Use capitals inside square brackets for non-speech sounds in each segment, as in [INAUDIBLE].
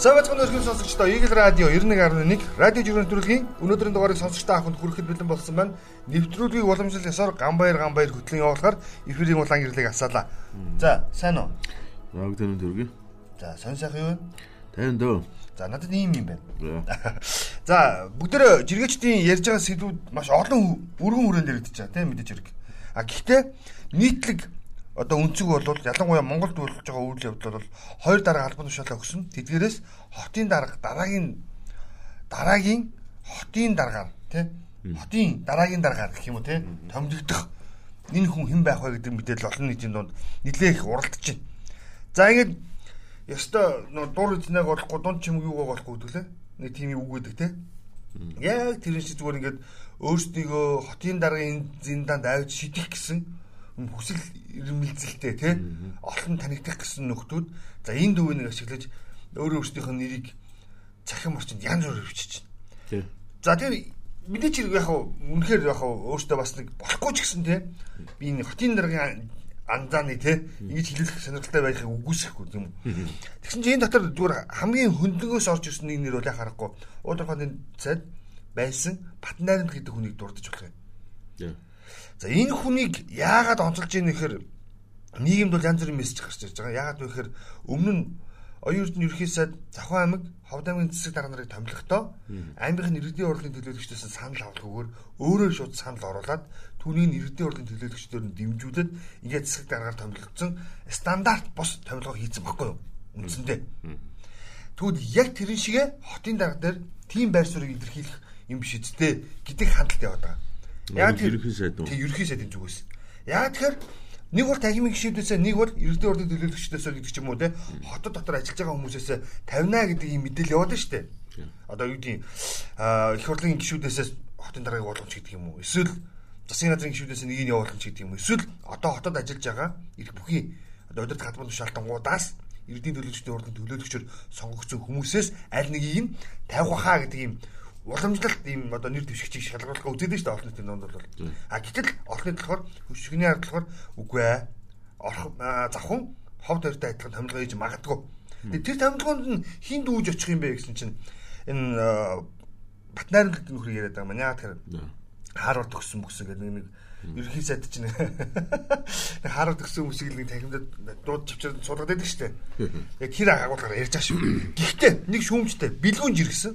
Савцхан өргөн сонсогчдоо Eagle Radio 91.1 радио жиргэн нэвтрүүлгийн өнөөдрийн дугаарыг сонсогчдоо авахд хүрэхэд бэлэн болсон байна. Нэвтрүүлгийг уламжлал ясаар Ганбаяр Ганбаяр хөтлийн явуулахаар эфирийн улаан гэрлийг асаалаа. За, сайн уу? Яг тань төргий. За, сонь сайхан юу вэ? Тань дөө. За, надад ийм юм байна. За, [LAUGHS] бүгдөө жиргээчдийн ярьж байгаа сэдвүүд маш олон өргөн хүрээнд яригдчих чаа, тийм мэдээж хэрэг. А гэхдээ нийтлэг одоо өнцөг бол ялангуяа Монголд болж байгаа үйл явдал бол хоёр дарга албан тушаалаа өгсөн. Тэдгээрээс хотын дарга дараагийн дараагийн хотын даргаар тий хотын дараагийн даргаар гэх юм уу тий томдогдох энэ хүн хэн байх вэ гэдэг мэдээлэл олон нийтийн дунд нэлээх уралдаж байна. За ингээд ёстой дур эзнэг болохгүй дунд чимэг юугаа болохгүй гэдгэлээ. Нэг тийм үг гэдэг тий. Яг тэр шиг зүгээр ингээд өөрсдийгөө хотын даргын зинданд авч шидэх гэсэн хүсэл ирмэлзэлтэй тий олон танигдах гэсэн нөхдүүд. За энэ дүүнийг ашиглаж өөрөө өөрсдийнх нь нэрийг цахим орчинд янз бүрээр өвчиж байна. За тэр мэдээч яг үнэхээр яг өөртөө бас нэг болохгүй ч гэсэн тий би энэ хотын даргын анзааны тий ингэж хэлүүлэх сонирхолтой байхыг үгүйсэхгүй юм. Тэгсэн чинь энэ дотор зүгээр хамгийн хөндөнгөөс орж ирсэн нэг нэр бол яг харахгүй. Уудахын цайд байсан Батнайрамд гэдэг хүнийг дурдж болох юм. За энэ хүнийг яагаад онцолж ийм нэхэр нийгэмд бол янз бүрийн мессеж гарч ирж байгаа. Яагаад вэ гэхээр өмнө нь оюун эрдэнэ ерхий сайд Завхан аймаг Ховд аймгийн цэцэг дарга нарыг томилохдоо аймгийн иргэдийн урлагийн төлөөлөгчдөөс санал авалгүйгээр өөрөө шууд санал оруулад түүнийг иргэдийн урлагийн төлөөлөгчдөөр нь дэмжүүлээд ингээд цэцэг даргаар томилогдсон стандарт бос томилгоо хийсэн баггүй юу? Үндсэндээ. Тэгвэл яг тэрэн шигэ хотын дарга дээр тийм байр суурийг илэрхийлэх юм биш үсттэй гэдэг хандлт яваад байгаа. Яг ерөнхий сайд уу? Тэг ерөнхий сайдын зүгээс. Яг тэгэхээр нэг бол танхимын гишүүдээс нэг бол иргэдийн ордын төлөөлөгчдөөс гэдэг ч юм уу те хотод дотор ажиллаж байгаа хүмүүсээс тавина гэдэг юм мэдээлэл яваад шүү дээ. Одоо юу гэдгийг их хурлын гишүүдээс хотын даргаыг болгоомч гэдэг юм уу? Эсвэл засгийн газрын гишүүдээс нэг нь явуулах гэдэг юм уу? Эсвэл одоо хотод ажиллаж байгаа ирэх бүхий одоо удирдах хадмын тушаалтангуудаас иргэдийн төлөөлөгчдийн урдын төлөөлөгчөөр сонгогдсон хүмүүсээс аль нэгийг нь тавих хаа гэдэг юм уламжлалт ийм одоо нэр дэвшигчийг шалгаруулах үзээд нь шүү дээ олон нийтийн донд бол. А гэтэл олон нийт болохоор хөшгөний ард болохоор үгүй ээ. Орох завхан ховд хоёртой адилхан томилгоо хийж магадгүй. Тэр томилгоонд нь хин дүүж очих юм бэ гэсэн чинь энэ Батнайрын гэдэг нөхрийг яриад байгаа маань яа тэгэхээр Харвард төгссөн мөксөн гэдэг нэг ерхий сайд чинь Харвард төгссөн хүмүүсийг нэг танхимдад дууд чивчээр суулгаад байдаг шүү дээ. Яг тэр агуулгаар ярьж байгаа шүү. Гэхдээ нэг шүүмжтэй бэлгүүн жиргсэн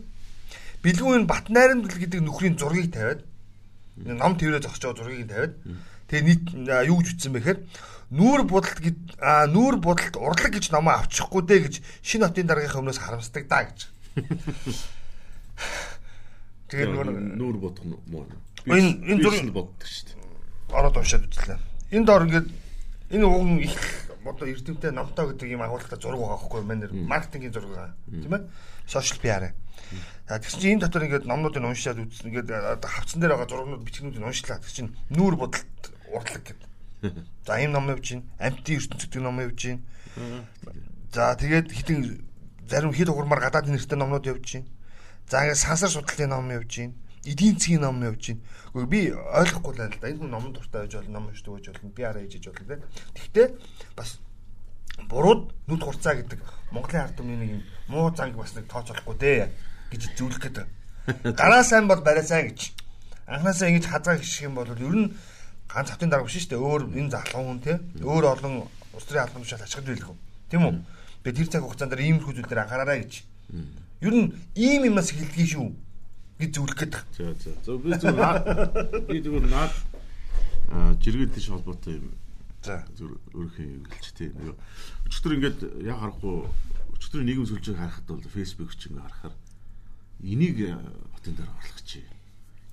бэлгүүн бат найрамдал гэдэг нөхрийн зургийг тавиад ном зогсож байгаа зургийг тавиад тэгээ нийт юу гэж үтсэн бэ гэхээр нүүр будалт гэд нүүр будалт урлаг гэж номоо авчихгүй дээ гэж шинэ хотын даргийнхаа өмнөөс харамсдаг да гэж. [LAUGHS] Тэгээ нүүр бодох муу. Энэ энэ зургийг боддог шүү дээ. Ороод уншаад үзлээ. Энэ доор ингээд энэ уг их одоо эрдэмтэй номтой гэдэг юм агуулгатай зураг байгаа байхгүй юу? Манай маркетингийн зураг байгаа. Тийм ээ? Сошиал пиар. За тэгсэн чинь энэ дотор ингээд номнуудыг уншаад үзсэн. Ингээд хавцсан дээр байгаа зургнууд бичгнүүдийг уншлаа. Тэгсэн чинь нүүр бодолт уртлаг гэдэг. За ийм ном явж байна. Амтын ертөнц гэдэг ном явж байна. За тэгээд хитэн зарим хэд угурмаар гадаадын нэртэй номнууд явж байна. За ингээд сансар судлалын ном явж байна. Эдийн засгийн ном явж байна. Гэхдээ би ойлгохгүй л байл да. Энэ номон дуртай байж болно, ном уншдаг байж болно, PR хийж хийж болно те. Тэгтээ бас бурууд нүд хурцаа гэдэг Монголын ард түмний нэг муу занг бас нэг тооцоолохгүй дээ гэж зөвлөх гэдэг. Гараа [LAUGHS] сайн бол барай сайн гэж. Анхнаасаа ингэж хазаа гიშх юм бол ер нь ганц хавтын дарга биш шүү дээ. Өөр энэ залхуун хүн те. Өөр олон улс төрийн албан тушаал ашиглаж байлгүй. Тийм үү? Тэгээ тэр цаг хугацаанд дээр иймэрхүү зүйл дээр анхаараарай гэж. Ер нь ийм юмас хэлдгий шүү гэж зөвлөх гэдэг. За за. За би зүгээр би зүгээр наад жиргэл тийш холбоотой юм. За зүгээр өөрийнхөө эвгэлч тийм. Өчтөр ингээд яг харахгүй өчтөр нийгэм сүлжээг харахад бол Facebook ч ингээд харахаар энийг э, хотын дээр орлогч.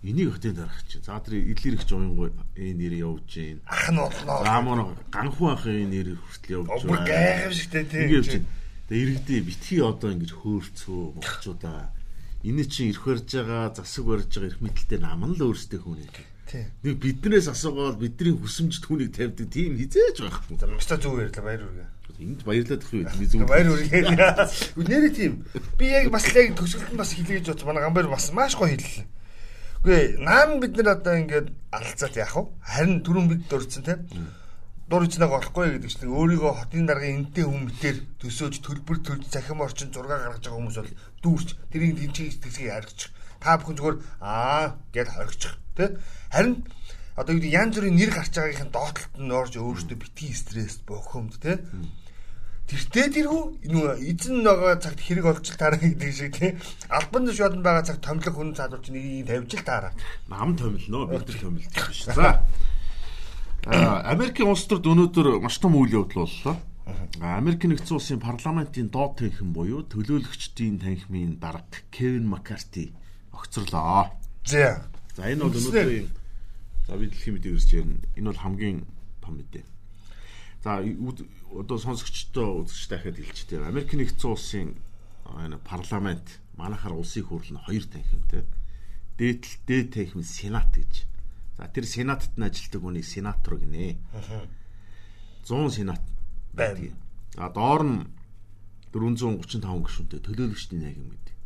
Энийг хотын дээр авах чинь. За тэр илэрх жуйнгой энэ нэр явж гин. Ах нь болноо. За мөн ганхуу ахын нэр хүртэл явж байна. Гайхамшигтэй тийм. Ингэ явж. Тэгээ иргэдээ битгий одоо ингэж хөөрцөө монголчуудаа энэ чинь ирэх барьж байгаа засаг барьж байгаа эрх мэдэлтэй нам нь л өөрсдөө хүн юм. Нэг биднээс асуугаад бидний хүсэмж түүнийг тавьдаг тийм хизээж байхгүй. За маш зөв ярьлаа баяр үргээ. Энд баярлаад их үү би зөв. Баяр үргээ. Нэрээ тийм. Би яг бас яг төсөлтөнд бас хэлгээж бодсон. Манай гамбар бас маш гоё хэллээ. Үгүй наан бид нар одоо ингээд алцаад яах вэ? Харин түрүүн бид дурдсан тийм. Дур ичнэг олохгүй гэдэг чинь өөрийгөө хотын даргын энтэй хүмүүстээр төсөөж төлбөр төлж захим орчин зураг гаргаж байгаа хүмүүс бол дүүрч тэрийг тэнцгийг тэгсгийг харагч. Та бүхэн зүгээр аа гэж хоригчих тий. Харин одоо юу гэдэг янз бүрийн нэр гарч байгаагийнхын доотлолт нь орж өөрөөсөө битгий стресс бохомд тий. Тэртээ тэрхүү нүү эзэн байгаа цагт хэрэг олж таараа гэдэг шиг тий. Албан шоолн байгаа цаг томлог хүн цаадууч нэг тавьж л таараа. Нам томилноо бид томилж биш. За Америкийн улс төрд өнөөдөр маш том үйл явдал боллоо. Америк нэгдсэн улсын парламентын доод танхим буюу төлөөлөгчдийн танхимын дарга Кевин Маккарти огцорлоо. За. За энэ бол өнөөдрийн за би дэлхийн мэдээг ирж байна. Энэ бол хамгийн том мэдээ. За одоо сонсогчдоо үзэгч дахиад хэлчихтэй. Америк нэгдсэн улсын энэ парламент манайхаар улсын хурл нь хоёр танхимтай. Дээдл дээд танхим сенат гэж За тэр сенатт нь ажилладаг үнийг сенатор гинэ. 100 сенат байдаг. А доор нь 435 гишүүнтэй төлөөлөгчдийн танхим гэдэг.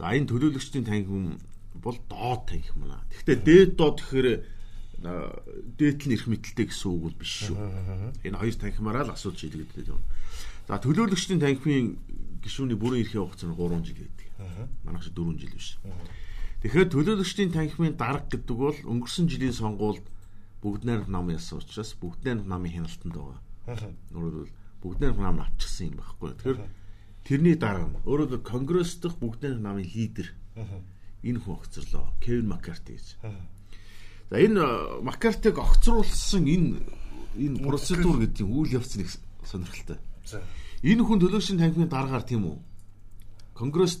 За энэ төлөөлөгчдийн танхим бол доод танхим маа. Гэхдээ дээд доод гэхээр дээдл нь эрх мэдэлтэй гэсэн үг бол биш шүү. Энэ хоёр танхимаараа л асууж шийдэгддэг юм. За төлөөлөгчдийн танхимын гишүүний бүрэн эрхийн хугацаа нь 3 жил гэдэг. Манайх шиг 4 жил биш. Тэгэхээр төлөөлөгчдийн танхимын дарга гэдэг бол өнгөрсөн жилийн сонгуульд бүгд найрамд нам ясан учраас бүгд найрамд намын хяналтанд байгаа. Өөрөөр бүгд найрамд нам авчихсан юм байхгүй. Тэгэхээр тэрний дараа нь өөрөөр конгресс дахь бүгд найрамд намын лидер энэ хүн огцорлоо. Кевин Маккарти гэж. За энэ Маккартиг огцруулсан энэ энэ процедур гэдэг үйл явц нэг сонирхолтой. Энэ хүн төлөөлөгчдийн танхимын дараагаар тийм үү? Конгресс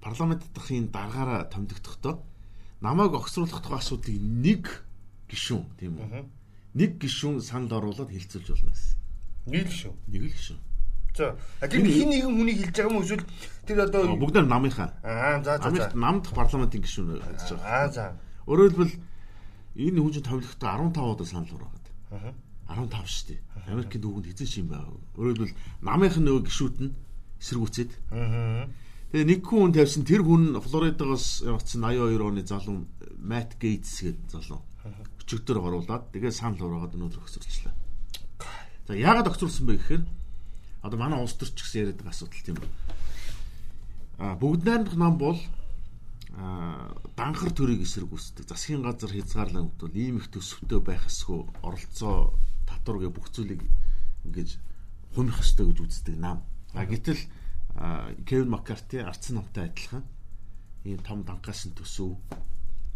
парламент дахын дараагаараа томдогдохдоо намайг огцруулах тухай асуудлыг нэг гишүүн тийм үү? Нэг гишүүн санд оруулаад хилцүүлж болно гэсэн. Нэг л гишүүн. Нэг л гишүүн. За тэр хин нэгэн хүнийг хэлж байгаа юм эсвэл тэр одоо бүгд намынхаа. Аа за за. Америкт намд парламентын гишүүн ажиллаж байгаа. Аа за. Өөрөөр хэлбэл энэ хүн чинь томилохдоо 15 удаа санал ураагаад. Аа 15 шүү дээ. Америкийн дүүгэнд хэзээ юм байгаа. Өөрөөр хэлбэл намынх нь нөгөө гишүүд нь эсэргүүцээд. Аа Тэгээ нэг хүн тавьсан тэр хүн Флоридагаас явцсан 82 оны залуу Matt Gates гэдэг залуу. Өчигдөр оруулаад тэгээ санал ураагаад өнөөдөр өгсөрчлээ. За яагаад огцруулсан бэ гэхээр одоо манай улс төрч гэсэн яриад байгаа асуудал тийм үү. А бүгд найрамдах нам бол а данхар төрийг эсэргүүцдэг. Засгийн газар хязгаарлан бол ийм их төсөвтэй байх эсгүй оролцоо татвар гэ бүх зүйлийг ингэж хумих ёстой гэж үздэг нам. А гэтэл Кевин Маккарти арцсан намтай адилхан ийм том дангаас нь төсөв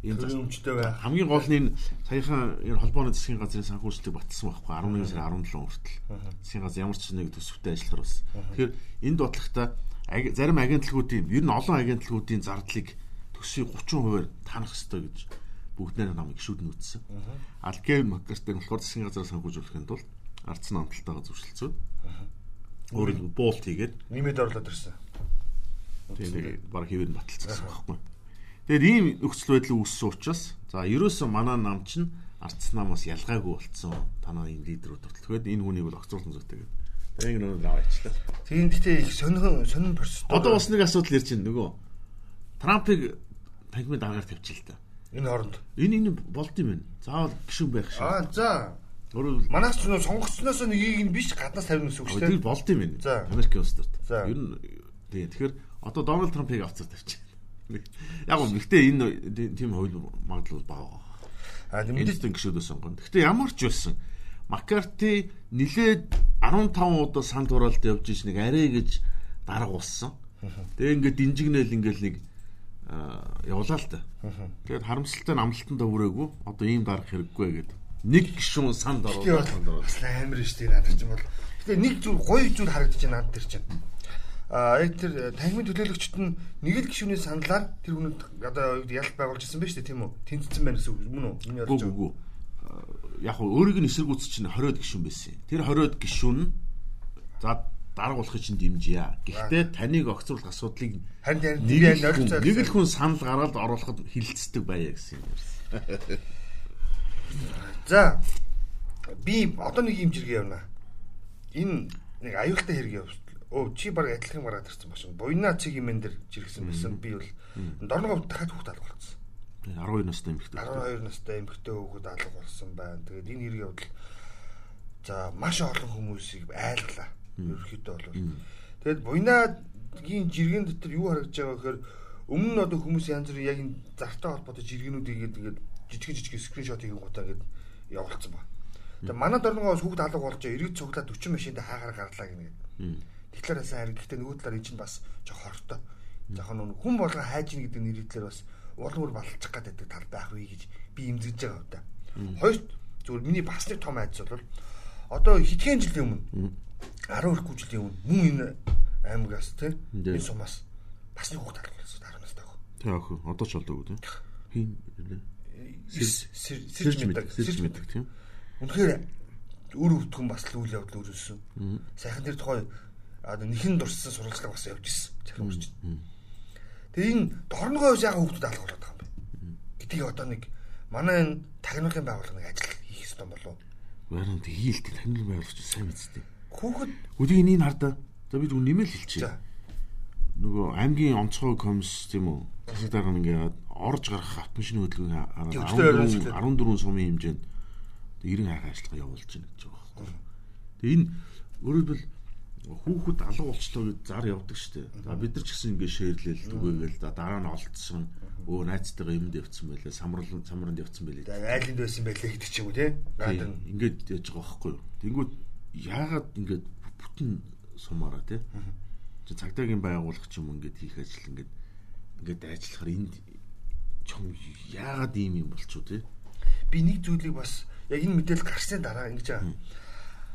ийм өмчтэй бай. Хамгийн гол нь энэ саяхан энэ холбооны засгийн газрын санхүүжилтийг батсан байхгүй 11 сарын 17 хүртэл. Засгийн газар ямар ч нэг төсөвтэй ажиллахаар бас. Тэгэхээр энэ бодлоготой зарим агентлагуудын ер нь олон агентлагуудын зардлыг төсвийн 30%-аар танах ёстой гэж бүгд нэг намайг гişүүд нь үтсэн. Алкев Маккартиг болохоор засгийн газар санхүүжүүлэхэд тулд ардсан амталтайгаа зөвшөлдсөн өөрөөр буулт хийгээд нэмээд орлоод ирсэн. Тэгээд баг хэвээр баталцсан байхгүй. Тэгээд ийм нөхцөл байдал үүссэн учраас за ерөөсөн манай нам чинь ардс намаас ялгаагүй болцсон. Танаа энэ лидерүүд хүртэл. Тэгээд энэ хүнийг бол огцруулсан зүйтэй гэдэг. Тэгээд энэ нэг аваачлаа. Тийм гэхдээ их сонирхон сонирн процесс. Одоо бас нэг асуудал ярьж байна нөгөө Трампыг танхимын дараагаар тавьчих л та. Энэ хооронд. Энэ энэ болд юм байна. Заавал гişүн байх шиг. Аа за. Өөрөөр манайх ч сонгогчноос нэг ийг нь биш гаднаас тавина гэсэн үг шүү дээ. Тэр болд юм байна. Америкийн улс төрт. Ер нь тийм. Тэгэхээр одоо Дональд Трампыг авцаа тавьчих. [LAUGHS] Яг гоо гэхдээ энэ тийм хууль магадлал бага. А мэдээсээ гişүүдөө сонгоно. Гэхдээ ямар ч байсан Маккарти нилээд 15 удаа санд хураалт явж иж нэг арай гэж дарга болсон. Тэгээ ингээд динжигнэл ингээд нэг явлаа л та. Тэгээд харамсалтай амлалтанд хүрээгүй. Одоо ийм дарга хэрэггүй гэдэг нэг гişүүн санд оруулаад санд оруулаад амар шүү дээ надад чинь бол. Тэгээ нэг зүйл гоё зүйл харагдаж байна над тэр чинь. А яг тэр э, танхимын төлөөлөгчд нь нэг л гişүүний саналаар тэр хүнд одоо ялт байгуулж ирсэн байна шүү дээ тийм үү? Тэнцсэн байна гэсэн үг мөн үү? Энэ ярьж байгаа яг хөө өөрийг нь эсэргүүц чинь 20-од гişүүн байсан. Тэр 20-од гişүүн нь за дарга болохыг чинь дэмжийе. Гэхдээ таныг огцруулах асуудлыг нэг л хүн санал гаргаад оруулахад хилцдэг байя гэсэн юм. [LAUGHS] За би одоо нэг юм жиргээ явна. Энэ нэг аюултай хэрэг явуулт. Өө чи баг адилхан гараад ирсэн бошин. Буйна цэг юм энэ дэр жиргсэн байсан. Би бол дорногов дахиад хүүхд алга болсон. 12 настай эмэгтэй. 12 настай эмэгтэй хүүхэд алга болсон байна. Тэгээд энэ хэрэг явдал за маш олон хүмүүсийг айлглаа. Ерөнхийдөө бол. Тэгээд буйнагийн жиргэн дотор юу харагдаж байгаа гэхээр өмнө нь одоо хүмүүс янз бүрийн яг энэ зартай холбоотой жиргэнүүдийг ингээд жижиг жижиг скриншот хийх гутаа ингээд явуулсан ба. Тэгээ манай дорногоос хүүхд алга болж эргэж цуглаад 40 машинд хаагаар гарлаа гэнэ. Тэгэхээр хасан харин гэхдээ нөгөө талаар энэ чинь бас жоо хортой. Жохон хүн болго хайж ийн гэдэг нэрийдлэр бас улам бүр балчих гаддаг тал байх вэ гэж би имзэж байгаа да. Хоёрт зөвхөн миний бас нэг том айдас бол одоо хэдхэн жилийн өмнө 10 ирэхгүй жилийн өмнө мөн энэ аймагаас тийм энэ сумаас бас нэг хүүхд алга болсон 10 настай хөө. Тэг ах одоо ч болдог үү тийм. Хин сэрж мэддэг сэрж мэддэг тийм. Үнэхээр өр өвдгөн бас л үйл явдал өрүүлсэн. Сайхан тэр тухай нэхэн дурссан сурвалжлага бас явж ирсэн. Захин үрж. Тэгээ энэ дорногоо хувьс яга хүүхдүүд алга болоод байгаа юм бэ? Гэдгийг одоо нэг манай энэ тагнуулын байгууллага нэг ажил хийх ёстой болов. Барин тгийлт тагнуулын байгууллагч сайн мэдтэй. Хүүхэд өдийг энийг хардаа. За бид нэмэл хэлчихье. Нөгөө аймгийн онцгой комисс тийм үү? Засаг дарга ингээд орж гарах автомашины хөдөлгөөний 14 сумын хэмжээнд 90 хайх ажиллагаа явуулж байна гэж байгаа байхгүй. Тэгээ энэ өөрөлдвөл хүүхэд алга болчлоо гэж зар явдаг штэ. За бид нар ч гэсэн ингэ шеэрлээл түгээгээл дараа нь олдсон өө найзтайгаа юмд явцсан байлаа самрал самранд явцсан байлээ. За айланд байсан байлаа гэдэг ч юм уу те. Гадар ингээд яж байгаа байхгүй юу. Тэнгүүд яагаад ингээд бүтэн сумаараа те. Чи цагдаагийн байгууллага ч юм ингээд хийх ажил ингээд ингээд ажиллахаар энд чом яагаад ийм юм болчихоо те. Би нэг зүйлийг бас яг энэ мэдээлэл гарсны дараа ингэж байгаа.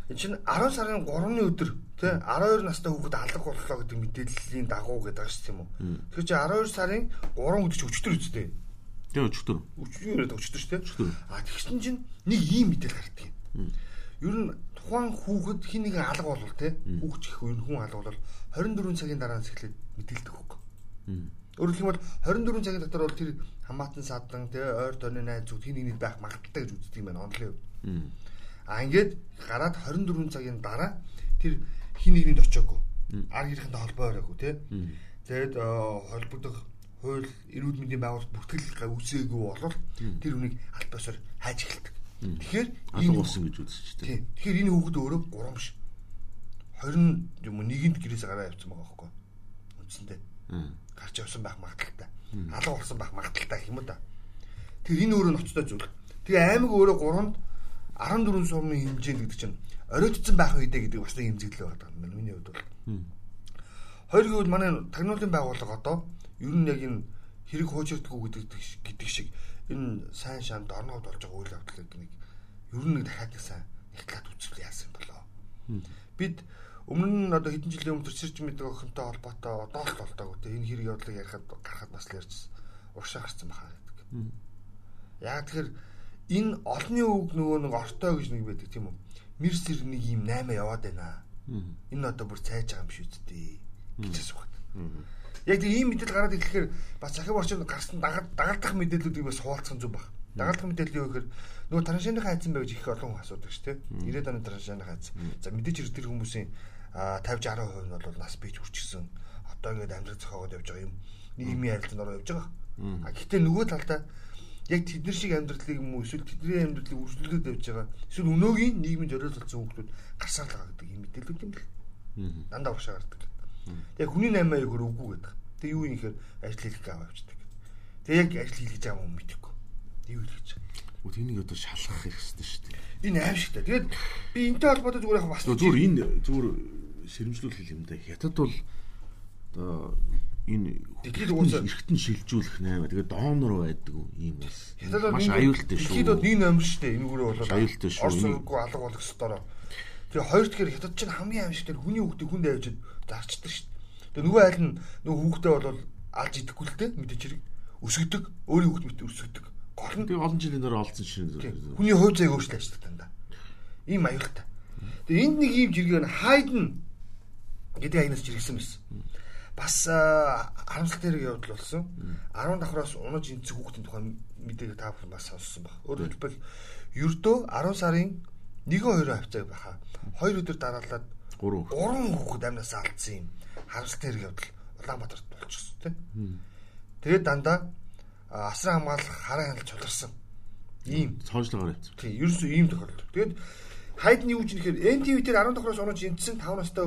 Энэ чинь 10 сарын 3-ны өдөр тий 12 настай хүүхэд алга боллоо гэдэг мэдээллийн дагуу гэдэг байгаа шүү дээ юм уу. Тэгэхээр чи 12 сарын 3 өдөр чи өчтөр үстэй. Тий өчтөр. Өчтөр өчтөр шүү дээ. А тэгсэн чинь нэг ийм мэдээлэл гардаг юм. Ер нь тухайн хүүхэд хин нэгэн алга болвол тий хүүхч их ер нь хүн алга болвол 24 цагийн дараа нь эхлээд мэдээлдэг хөөх. Өөрөөр хэлбэл 24 цагийн дотор бол тэр хамаатан садан тий ойр тойрны найз зүг хин нэг байх магадaltaй гэж үздэг юм байна онлын хувьд. А ингээд гараад 24 цагийн дараа тэр хин нэгний очоогүй. Ар гэрхэнд холбоо ороогүй тий. Тэгээд холбогдох хууль эрүүл мэндийн байгууллага бүтгэл үүсээгүй бол тэр хүнийг аль босоор хайж эхэлдэг. Тэгэхээр энэ болсон гэж үзэж тий. Тэгэхээр энэ хүүхэд өөрөө 3 биш. 20 юм нэгэнд гэрээс гараа явцсан байгаа байхгүй. Үндсэндээ гарч явсан байх магадaltaй. Алга болсон байх магадaltaй юм да. Тэр энэ өөрөө ноцтой зүйл. Тэгээ аймаг өөрөө 3-нд 14 сумын хэмжээнд гэдэг чинь оройтцсан байх үедээ гэдэг бас нэг хэмжиглээ байдаг. Миний хувьд бол. Хоёр гэвэл манай тагнуулын байгууллага одоо ер нь яг энэ хэрэг хуучирдаггүй гэдэг гэдэг шиг энэ сайн шам дорногод болж байгаа үйл явдлыг нэг ер нь нэг дахиад нэг сайн нэгтлээд үзвэл яасан болоо. Бид өмнө нь одоо хэдэн жилийн өмнө төрсөрч мэддэг охинтой холбоотой одоо л болтойг үү энэ хэрэг явдлыг ярихад гарахад бас л ярьж уршаа гарсан баха гэдэг. Яг тэгэхээр энэ олонний үг нөгөө нэг ортой гэж нэг байдаг тийм үү? Мерсер нэг юм 8 яваад байна. Энэ одоо бүр цайж байгаа юм шүү дээ гэж асуух. Яг тийм ийм мэдээлэл гараад ирэхээр бас захив орчинд гарсан дагалдах мэдээллүүдийг бас хуваалцах зүг баг. Дагалдах мэдээлэл юу гэхээр нөгөө траншааны хайцсан байв гэж их олон хүн асуудаг шүү дээ. 90-ад оны траншааны хайц. За мэдээж хэрэг тэр хүмүүсийн 50 60% нь бол нас бийж хүрчихсэн. Одоо ингээд амьдрал зохиогоод явж байгаа юм. Нийгмийн харилцаанд ороо явж байгаа. А гэхдээ нөгөө талдаа яг тэднэр шиг амьдралыг юм уу эсвэл тэдний амьдралыг үргэлжлүүлээд явж байгаа. Эсвэл өнөөгийн нийгмийн зориулсан хүмүүс гарсаар л байгаа гэдэг юм мэдээлэл юм л. Дандаа уршаа гардаг. Яг хүний 8 аяг хөр үгүй гэдэг. Тэгээ юу юм ихээр ажил хийх гав авчдаг. Тэгээ яг ажил хийлгэж байгаа юм мэдэхгүй. Юу хэлж байгаа. Үгүй тэнийг одоо шалгах хэрэгтэй шүү дээ. Энэ аимшигтай. Тэгээд би энэтэй холбоотой зүгээр яг бас зүгээр энэ зүгээр сэрэмжлүүлэх юм да. Хятад бол одоо энэ дэлхийд угаасаа эргэтэн шилжүүлэх наймаа. Тэгээд доонор байдаг юм бас. Хятад бол маш аюултай шүү. Дэлхийд бол нэг номер шүү дээ. Энэгүрээ бол аюултай шүү. Орсонгүй алга болох ёстой. Тэгээ хоёр дахь хятад чинь хамгийн аимшигтай хүний хүүхдээ хүнд авчид зарчдаг шүү. Тэгээ нөгөө айл нь нөгөө хүүхдээ бол алж идэхгүй л дээ мэдээж хэрэг өсгдөг. Өөрийн хүүхд мэт өсгдөг. Гол нь тэгээ олон жилийн дараа олдсон шинэ. Хүний хувь заяг өөрчлөлт ажилладаг дандаа. Ийм аюултай. Тэгээ энд нэг ийм нь хайден гэдэг аянаас жиргсэн байсан. Бас харамсалтай хэрэг явдал болсон. 10 давхраас унаж энцэг хүүхдийн тухай мэдээг та бүхэн бас сонссон баг. Өөрөөр хэлбэл ердөө 10 сарын 1-2 хавцаг байхаа. 2 өдөр дараалаад 3 3 хүүхэд амнаас алдсан юм. Харамсалтай хэрэг явдал Улаанбаатарт болчихсон тийм. Тэгээд дандаа асран хамгаалах хараа хяналт чуларсан. Ийм цоожлогоор явцсан. Тийм, ерөөсөө ийм тохиолдол. Тэгэд хайдны ч нэхэр NTV дээр 10 давхраас онож энтсэн 5 настай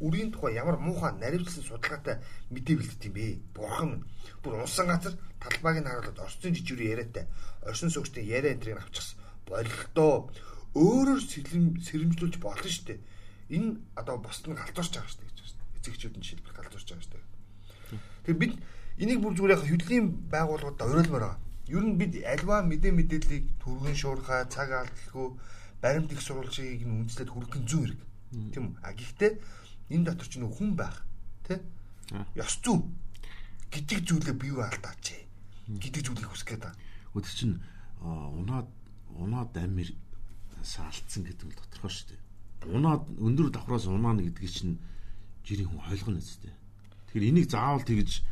үрийн тухай ямар муухай наривчлсан судалгаатай мэдээ бэлддэг юм бэ? Бурхан минь. Бүр унсан газар талбайг нь харуулад орцсон жижигүрийн яриатай оршин суугчдын яриа энтрийг авчихсан. Бололтоо өөрөөр сэрэмжлүүлж болно шүү дээ. Энэ одоо босд нь галзуурч байгаа шүү дээ гэж байна. Эцэгчүүд нь жишээлбэл галзуурч байгаа шүү дээ. Тэгэхээр бид энийг бүр зүгээр яг хөдөлгөөний байгууллагууд оройлмоор байгаа. Ер нь бид альва мэдээ мэдээллийг түргэн шуурхай, цаг алдалгүй баримт их сурвалжийг нь үндэслээд хүргэх нь зүүн хэрэг. Тийм үү? А гэхдээ энэ дотор ч нөх хүн байх, тий? Ёс зүй гэдэг зүйлээ бий алдаач гэдэг зүйлийг хүсэх гээд байна. Өдөр чинь унаад унаад амир саалтсан гэдэг нь тодорхой шүү дээ. Унаад өндөр давхраас унаана гэдгийг чинь жирийн хүн ойлгоно үстэй. Тэгэхээр энийг заавал тэгж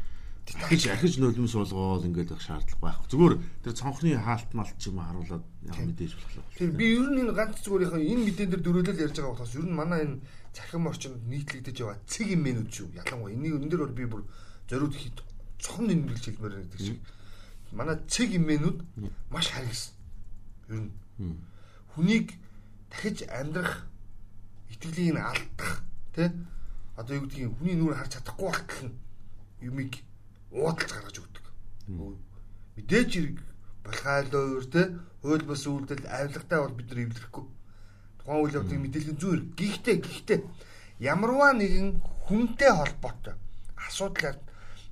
дахиж ахиж нулимс болгоод ингээд байх шаардлага байхгүй. Зүгээр тэр цонхны хаалт малт ч юм харуулад яг мэдээж болохлоо. Тэр би ер нь энэ ганц зүгээр яг энэ мэдэн дээр дөрөөлөл ярьж байгаа болохоос ер нь манай энэ цахим орчинд нийтлэгдэж байгаа цэг юм мэнүүд шүү. Ялангуяа энийг энэ дээр би бүр зориуд хит цохон нэмэрлэж хэлмээр гэдэг шиг. Манай цэг юм мэнүүд маш харгасан. Ер нь хүнийг дахиж амьдрах итгэлийг нь алдах тий одоо юу гэдгийг хүний нүрэ харж чадахгүй болтол нь юмыг уудалж гаргаж өгдөг. Мэдээж хэрэг балхайлоо өөр те хууль бус үйлдэл авилгатай бол бид нар эвлэхгүй. Тухайн үйл явдлын мэдээллийн зүйр. Гэхдээ гэхдээ ямарваа нэгэн хүнтэй холбоотой асуудлаар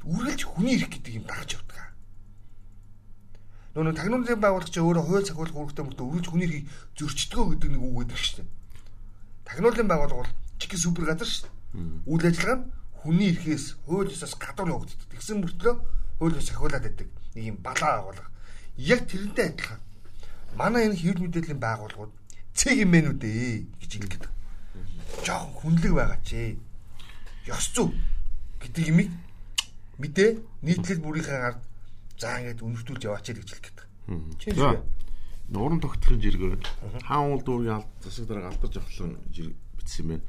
үргэлж хүний ирэх гэдэг юм дагаж явдаг. Нөгөө тагнуулын байгуулагч өөрөө хууль цахиулах үүрэгтэй мөртөө үргэлж хүний эрхийг зөрчдөг гэдэг нэг үг гэдэг шүү дээ. Тагнуулын байгууллага бол чикен супер газар шүү дээ. Үйл ажиллагаа нь хүний эрхээс хууль ёсоос гадуур явагддаг. Тэгсэн мөртлөө хууль ёс ахиулаад байдаг нэг юм балаа байгуулга. Яг тэрнтэй адилхан. Манай энэ хэвлэл мэдээллийн байгууллагууд цэг юмэнүүд ээ гэж хэлгээд байна. Жохон хүнлэг байгаа ч. Ёс зүй гэдэг юмыг мэдээ нийтлэл бүрийнхээ ард заа ингэж өнөртүүлж яваач гэж хэлгээд байна. Чи юу? Нуран тогтхын жиргээ. Хаан уул дүүргийн алд засаг дараа алдарч авахлан жиргээ бичсэн байна.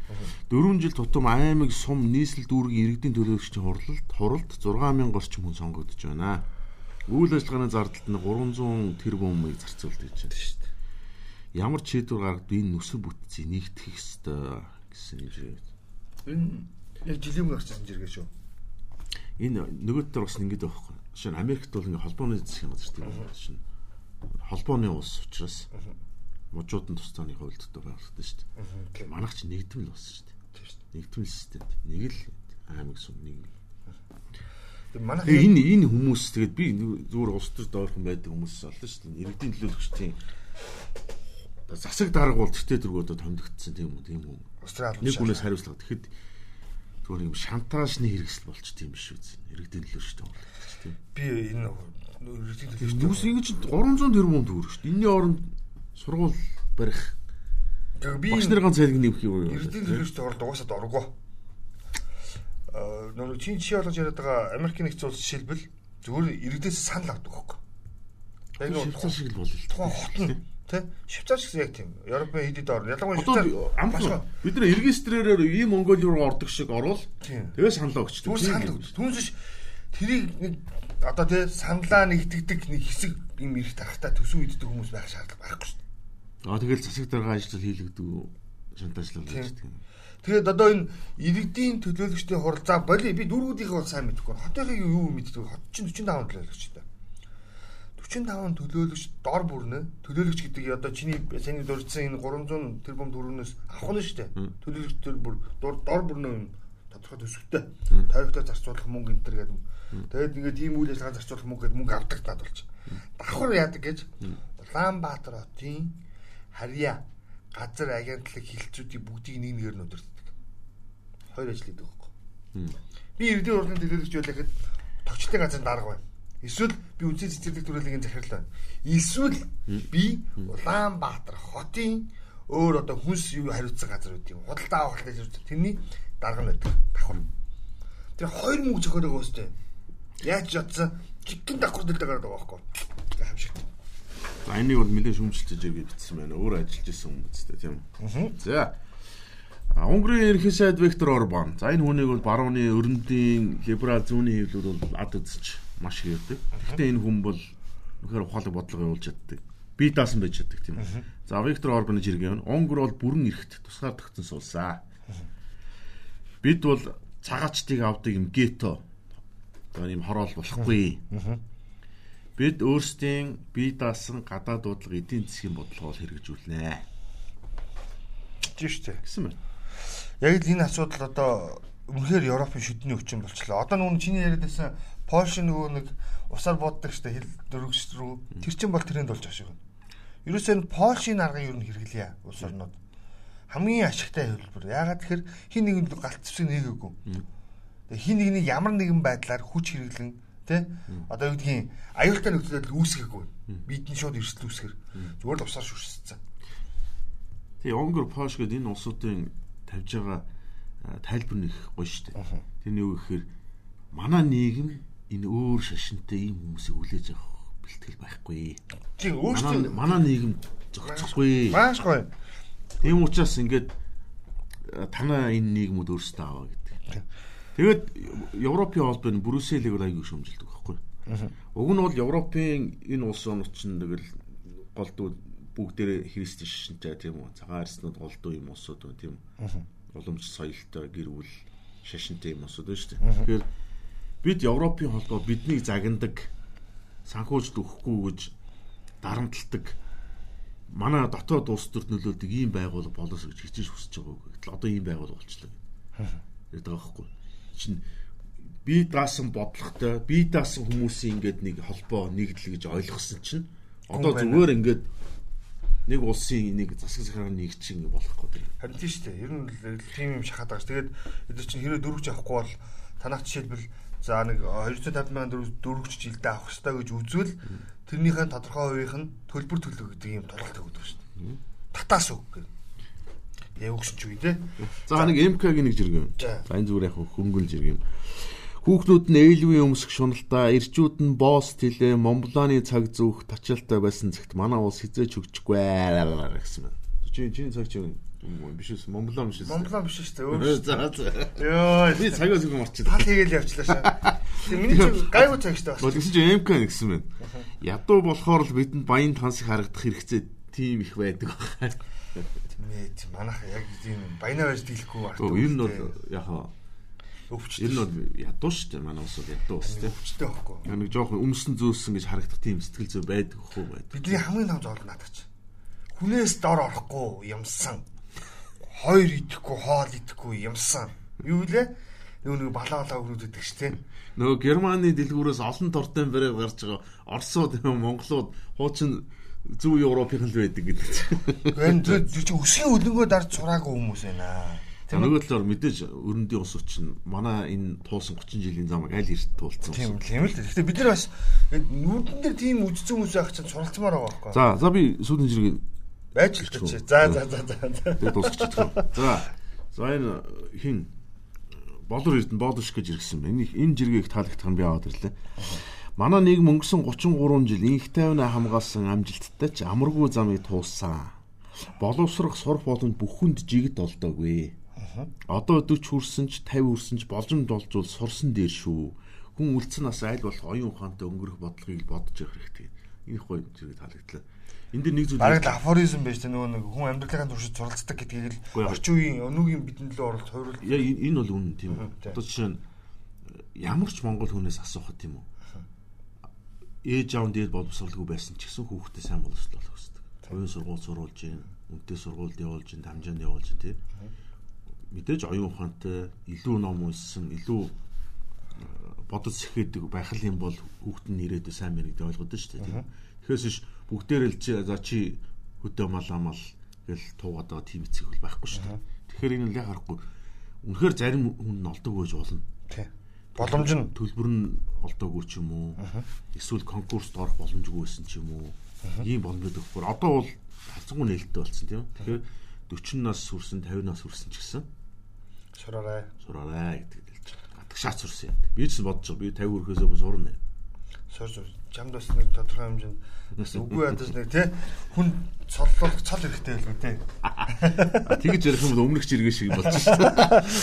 4 жил тутам аймаг сум нийслэл дүүргийн иргэдийн төлөөлөгчдийн хурлалд хуралд 6000 орчим хүн сонгогдож байна. Үйл ажиллагааны зардалд нь 300 тэрбумыг зарцуулдаг гэж байна шүү дээ. Ямар ч шийдвэр гаргад энэ нүсэр бүтцийг нэгтгэх ёстой гэсэн юм шиг. Энэ жилийн өмнө гарсан жиргээ шүү. Энэ нөгөөд төр бас ингэдэг байхгүй. Жишээ нь Америкт бол ингээ холбооны засгийн газар тийм шин холбооны улс учраас мужууд нь тусцааны хувьдтай байгуулагдсан шүү дээ. Манайх ч нэгдмэл болсон шүү дээ. Нэгдмэл систем. Нэг л аймаг сум нэг. Тэгээ манайх энэ энэ хүмүүс тэгээд би зүгээр улс төр доорхон байдаг хүмүүс олно шүү дээ. Иргэдийн төлөөлөгчдийн засаг дарга бол тэгтээ дөргөөдөө томдогдсон тийм үү тийм үү. Нэг хүнээс хариуцлага. Тэгэхэд зүгээр юм шантаажны хэрэгсэл болч тийм биш үү. Иргэдийн төлөөлөгчтэй бол тийм. Би энэ иргэдийн төлөөлөгчтэй. Нүс ингэж 300 тэрбум төгрөг шүү дээ. Энийн оронд сургууль барих. Би багш нарын цайлг нэмэх юу вэ? Эрдэнэ төлөвчд орд угаасаа дурггүй. Аа нөгөө чин чи болгож яриад байгаа Америкийн нэгдсэн улс жишээлбэл зүгээр иргэдээс санал авдаг хөөхгүй. Яг нөгөө швейцар шиг л бол л тухайн хот нь тий швейцар шиг яг тийм Европын хэд хэд орн ялангуяа швейцар бид нар регистрээрээр ийм Монголи руу ордог шиг орвол тэгээ саналаа өгчдөг. Түр санал өгч. Түүнээс тэрийг нэг одоо тий саналаа нэгтгэдэг нэг хэсэг юм ирэх тарахтаа төсөв иддэг хүмүүс байх шаардлага байхгүй шүү Аа тэгэл засаг дарга ажил хийлэгдэг шантажлал гэж тийм. Тэгээд одоо энэ иргэдийн төлөөлөгчдийн хурал за боли би дүүргүүдийнхээ бол сайн мэдгүй. Хотынхыг юу мэддэг? Хот чинь 45 төлөөлөгчтэй. 45 төлөөлөгч дор бүрнэ. Төлөөлөгч гэдэг одоо чиний саний дурдсан энэ 300 тэрбум төгрөгнөөс авах нь шүү дээ. Төлөөлөгч төр бүр дор бүрнэ тодорхой төсөвтэй. Тойрогтой зарцуулах мөнгө энэ төр гэдэг. Тэгээд ингээд тийм үйл ажиллагаа зарцуулах мөнгө гэдэг мөнгө авдаг таад болж. Давхар яадаг гэж Улаанбаатар хотын харьяа газар агентлаг хилцүүдийн бүгдийг нэг нэгээр нь удирддаг. Хоёр ажил хийдэг байхгүй. Би эрдэнэ урлын төлөөлөгч байлаа гэхэд тогтчлын газар дарга байна. Эсвэл би үнсэн цэцэрлэг төрөлгийн захирал байна. Эсвэл би Улаанбаатар хотын өөр одоо хүнс юу хариуцсан газар үүдийн худалдаа авах хэлж тэрний дарга нь байдаг. Давхар. Тэр хоёр мөнгө зөхөрөг өстэй. Яаж ятсан жигэн давхар дэлдэг гараад байгаа байхгүй. Хамшигт. Энийг бол нэлээд шүмжилж иргээ битсэн байна. Өөр ажиллаж исэн хүмүүсттэй тийм үү. За. Унгарын ерхий сайд Виктор Орбан. За энэ хүнийг бол барууны өрөндийн либерал зүүнний хэвлүүд бол ад үзэж маш их ярьдаг. Гэхдээ энэ хүн бол үнэхээр ухаалаг бодлого явуулж чаддаг. Би даасан байж чаддаг тийм үү. За Виктор Орбаны жиргээ байна. Онгор бол бүрэн эрхт тусгаар тогтсон суулсаа. Бид бол цагаачдыг авдаг юм гето. Одоо юм хороол болохгүй. Бид өөрсдийн бие даасан гадаад дуудлага эдийн засгийн бодлогоор хэрэгжүүлнэ. Тийм шүү дээ. Гэсэн байна. Яг л энэ асуудал одоо үнэхээр Европын шүдний өвчин болчлоо. Одоо нүн чиний яриад байсан Польш нөгөө нэг усаар боддог штэ хэл дөрөвч рүү тэр чин бол тренд болж байгаа шиг байна. Ерөөсөө энэ Польшийн аргыг юу нэхэргэлье улс орнууд. Хамгийн ашигтай хэлбэр. Яагаад тэгэхээр хин нэгэнд галт зэвсэг нэгээгүй. Тэгээ хин нэгний ямар нэгэн байдлаар хүч хэрэглэн тэ одоо юу гэдгийг аюултай нөхцөлөд үүсгэхгүй. Бидний шууд эрсдэл үүсгэр. Зүгээр л усаар шүршсэн. Тэгээ Онгор Польш гэдэг энэ улсуудын тавьж байгаа тайлбар нэг гоё шүү дээ. Тэрний юу гэхээр манай нийгэм энэ өөр шашинтай ийм хүмүүсийг хүлээж авах бэлтгэл байхгүй. Тийм өөрсдөө манай нийгэм зохицохгүй. Маш гоё. Тийм учраас ингээд танаа энэ нийгмүүд өөрсдөө аваа гэдэг. Тэгээд Европын холбооны Брюсселийг бол аягүй шөмжилдэг байхгүй. Уг нь бол Европын энэ улс онууд чинь тэгэл голдуу бүгдээрээ христэн шишинтэй тийм үү. Цагаан арснууд голдуу юм улсууд байна тийм үү. Уламж соёлтой гэр бүл шашинтай юм улсууд байна шүү дээ. Тэгэхээр бид Европын холбоо биднийг загнадаг санхүүжд өгөхгүй гэж дарамтлагдаг манай дотоод улс төрд нөлөөлдөг ийм байгууллага болоос гэж хичээж хүсэж байгаа үг. Гэтэл одоо ийм байгууллага болчихлоо. Яриад байгаа байхгүй. Чин би даасан бодлоготой, би даасан хүмүүсийн ингээд нэг холбоо нэгдэл гэж ойлгосон чинь одоо зүгээр ингээд нэг улсын нэг засаг захиргааны нэг чинь болохгүй тийм. Харин тийм шүү дээ. Ер нь тийм юм шахаад байгаа ш. Тэгээд эдгээр чинь хэрэг дөрвч авахгүй бол танах жишээлбэл за нэг 250 мянган дөрвч жилдээ авах хэрэгтэй гэж үзвэл тэрнийхээ тодорхой хувийнх нь төлбөр төлөв гэдэг юм тулгалт өгдөг шүү дээ. Татаас үг гэх. Яг өгсөн ч үе те. За нэг МК-гийн нэг жиргэн. За энэ зүгээр яг хөнгөн жиргэн. Хүүхнүүд нь ээлвийн өмсөх шуналтаа ирчүүд нь босс тэлээ Монбланы цаг зүүх тачаалтай байсан зэгт манай улс хизээч хөгжихгүй гэсэн байна. Чи чиний цаг чинь биш үс Монблон биш үс. Монблон биш шүү дээ. За за. Йоо би цагаас үг марчихлаа. Тал хийгээл явчлаа шаа. Тэг миний чинь гайгүй цагтай байна. Тэгсэн чинь МК гэсэн байна. Ядуу болохоор л бидэнд баян тансыг харагдах хэрэгцээ тийм их байдаг байна. Тэмээ чи манайха яг тийм баянаа байж дийлэхгүй байна. Оо энэ бол яхаа өвчтэй. Энэ бол ядуу шүү дээ. Манай ус бол ядуу ус тийм. Өвчтэй байхгүй. Яг нэг жоохон өмсөн зөөсөн гэж харагдах тийм сэтгэл зүй байдаг хөө байдаг. Бидний хамгийн том зовлон наадах чи. Хүнээс дор орохгүй юмсан хоёр идэхгүй хоол идэхгүй юмсан. Юу лээ? Юу нэг балаалаа өрөөд идэг ш тэ. Нөгөө Германы дэлгүүрээс олон тортой барыг гарч байгаа Оросууд юм Монголууд хуучин зөв Европын л байдаг гэдэг чинь. Энэ чи өсгийн өлөнгөө дарж сураагүй хүмүүс байна. Нөгөө талаар мэдээж өрөндийн ус чинь манай энэ туулсан 30 жилийн замыг аль эрт туулсан. Тийм тийм л. Гэхдээ бид нар бас нүүдэн дээр тийм үдцэн хүмүүс байх чинь суралцмаар байгаа байхгүй. За за би сүүлийн жиргэг байж л чи. За за за за. Тэгээ дуусчихсан. За. За энэ хин болор эрдэн боодош гэж иргсэн. Энэ энэ жиргэг таалагдах нь би аваад ирлээ. Манай нийгэм өнгөрсөн 33 жил инх тайвнаа хамгаалсан амжилттай ч амаргүй замыг тууссан. Боловсрох сурах боломж бүхэнд жигд олдоогүй. Одоо 40 хүрсэн ч 50 хүрсэн ч боломж олжвол сурсан дээр шүү. Хүн үлдсэн нас айл болох оюун ухаантай өнгөрөх бодлогыг бодож явах хэрэгтэй. Энэ гоё зэрэг таалагдлаа. Энд дээр нэг зүйл бараг л афоризм байж тээ нөгөө нэг хүн амьдралын туршид суралцдаг гэдгийг л орчин үеийн өнөөгийн бидэнд л оролт хувирлал. Яа энэ бол үнэн тийм үү. Одоо жишээ нь ямар ч монгол хүнээс асуухад тийм үү. Ээж аав дээр боловсралгүй байсан ч гэсэн хүүхдээ сайн боловсруулах хэрэгтэй. Оюун сургууль сурулж гин, үнэтэй сургуульд явуулж гин, дамжаанд явуулж гин тийм. Мэдээж оюун ухаантай илүү ном уншсан, илүү бодож сэхээдэг байх юм бол хүүхд нь ирээдүйн сайн мэрэгд ойлгоод шүү дээ. Тэгэхээс ш бүгдээр л чи за чи хөдөө малаамал гэл туугаад байгаа тийм эцэг бол байхгүй шүү дээ. Тэгэхээр энэ л яг харахгүй үнэхээр зарим хүн нь олдог байж болно. Тийм. Боломж нь төлбөр нь олдоогүй ч юм уу. Эсвэл конкурст орох боломжгүй байсан ч юм уу. Ийм боломжууд өгөхгүй. Одоо бол хацгүй нээлттэй болсон тийм. Тэгэхээр 40 нас хүрсэн 50 нас хүрсэн ч гэсэн сураарай. Сураарай гэдэг хэлж. Гадагшаа сурсан юм. Би ч бодож байгаа. Би 50 хүрэхээс өмнө сурна. Сурж чамд бас нэг тодорхой хэмжээнд бас үгүй ядаж нэг тий хүн цоллох цол хэрэгтэй байлгүй тий. Тэгэж ярих юм бол өмнөх жиргээ шиг болж шээ.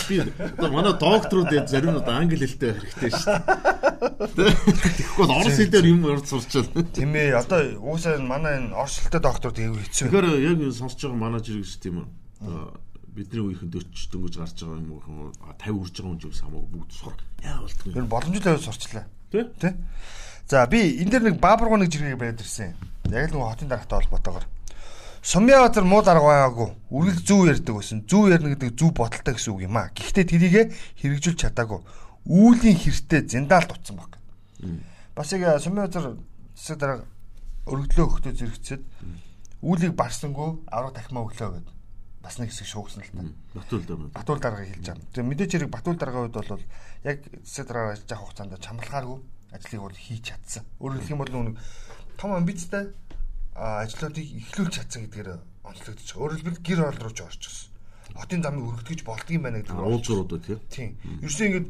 Би одоо манай докторууд зарим нь англи хэлтэй хэрэгтэй шүү дээ. Тэгэхгүй бол орос хэлээр юм орж сурчвал. Тийм ээ одоо уусаа манай энэ орос хэлтэй докторууд аягүй хэцүү. Тэгэхээр яг сонсож байгаа манай жиргээ шүү тийм үү бидний үеийнхэн 40 дөнгөж гарч байгаа юм уу 50 үрж байгаа юм жимс хамаагүй бүгд сур. Яа болтгоо. Тэр боломжтой сурчлаа. Тэ? За би энэ дэр нэг баабургуу нэг жиргэг бариад ирсэн. Яг л нэг хотын даргатай холбоотойгоор. Сумья базар муу дарга байгаагүй. Үргэлж зүв ярьдаг байсан. Зүв ярина гэдэг зүв бодолтой гэсэн үг юм аа. Гэхдээ тэрийгэ хэрэгжүүлж чадаагүй. Үүлийн хэртэй зиндаалд утсан баг. Бас яг сумья базар засаг дарга өргөдлөө өгтөө зэрэгцээд үүлийг барсангүй авраг дахимаа өглөө гэдэг бас нэг хэсэг шуугсан л та. Батуул дарга. Батуул дарга хэлж байгаа. Тэгээ мэдээч хэрэг батуул даргагийн хувьд бол яг засаг дарга ажиллаж хугацаанд чамлахааргүй ажлыг бол хийж чадсан. Өөрөөр хэлэх юм бол нэг том амбицтай ажлуудыг эхлүүлж чадсан гэдгээр онцлогдож байгаа. Өөрөөр хэлбэл гэр орол руу ч орчихсон. Хотын замыг өргөдгөж болдгийм байна гэдэг. Уулзруудаа тийм. Тийм. Ерөөсөө ингэж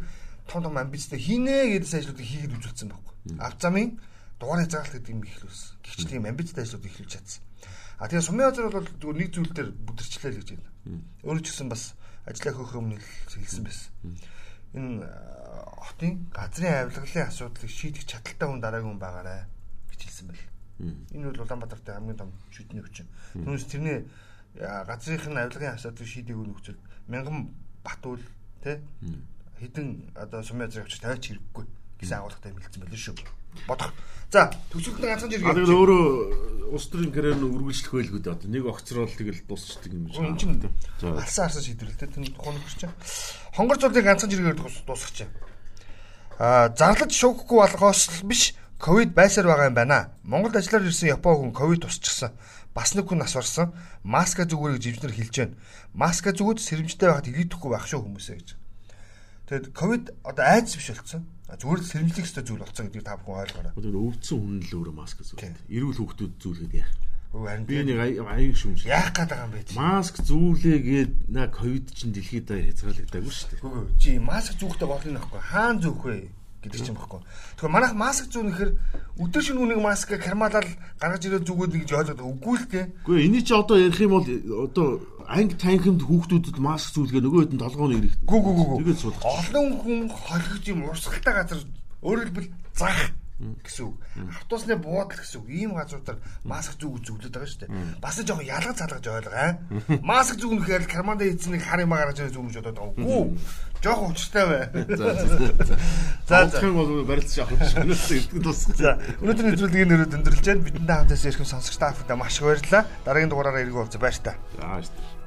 том том амбицтай хийнэ гэдээс ажлуудыг хийгээд үзүүлсэн байхгүй. Ав замын дугаар хязгаарлалт гэдэг юм эхлүүлсэн. Гэвч тийм амбицтай ажлуудыг эхлүүлж чадсан. А тэгээ сумын газар бол зүгээр нэг зүйл дээр бүдэрчлээ л гэж байна. Өөрөө ч гэсэн бас ажиллаа хөөх өмнө хэлсэн байсан. Энэ хотын газрын авилгалын асуудлыг шийдэх чадaltaй хүн дараагийн хүн байгаарэ гэж хэлсэн байл. Энэ бол Улаанбаатарт хамгийн том шийдний хүчин. Түүнээс тэрний газрынхын авилгын асуудлыг шийдээг нөхцөл мянган батуул тэ хэдэн одоо сумын газрыг авчиж тавиач хэрэггүй гэсэн агуулгатай хэлсэн байл шүү. Бодох. За төгсөлтөнд ганцхан жиргээ. Тэгээд өөрөө улс төрийн карьер нь үргэлжлэх байлгүй дээ. Одоо нэг огцрол тэгэл дуусчдаг юм шиг. Энэ чинь алсан арсан шийдвэрлэлтэй тэр тухайн өгч чинь. Хонгор зургийн ганцхан жиргээр дуусгах чинь. Аа зарлаж шуугахгүй болгоос биш ковид байсаар байгаа юм байна. Монголд ажиллаар ирсэн Япон хүн ковид тусчихсан. Бас нэг хүн нас барсан. Маска зүгээрийг живжнэр хэлж байна. Маска зүгүүд сэрэмжтэй байхад илгээхгүй байх шүү хүмүүсээ гэж. Тэгэд ковид одоо айдас биш болцсон Зүгээр л сэрэмжлэх ёстой зүйл болсон гэдгийг та бүхэн ойлгоорой. Одоо өвдсөн хүн л өөрөө маск зүүх. Эрүүл хүүхдүүд зүүлгээд яах. Би нэг аяг шүмж. Яах гээд байгаа юм бэ? Маск зүүлээгээд на ковид чинь дэлхийд даяар хязгаарлагдаагүй шүү дээ. Үгүй чи маск зүүхтэй болно нөхгүй. Хаан зүүх вэ? гэдэг ч юм баггүй. Тэгэхээр манайх маск зүүн гэхээр өдөр шөнө үнийг маск кармалал гаргаж ирээд зүгөөд гэж ойлгоод үгүй л дээ. Үгүй энийг чи одоо ярих юм бол одоо анги танхимд хүүхдүүдэд маск зүүлгээ нөгөө хэд нь толгооны ирэх. Гү гү гү. Тэгээд сууд. Олон хүн холигч юм урсгалтай газар өөрөөр хэлбэл зах гэсэн үг. Автобусны буудал гэсэн үг. Ийм газруудаар маск зүг зүглээд байгаа шүү дээ. Бас жоохон ялгаж залгаж ойлгоо. Маск зүгнэхээр карманда хийсэн нэг хар юм гаргаж ирэх зүгмж бодоод байгаа. Үгүй. Жоохон учиртай бай. За [LAUGHS] за. Тэгэх бол барилц авах шиг өнөөдөр эрдэнэ тусах. За. Өнөөдрийн нэвтрүүлгийн нэрээр өндөрлж байна. Бидэндээ хамтаас ирэх сонсогч та бүхэнд маш их баярлалаа. Дараагийн дугаараараа эргэн уулзъя. Баяр та. За баяр та.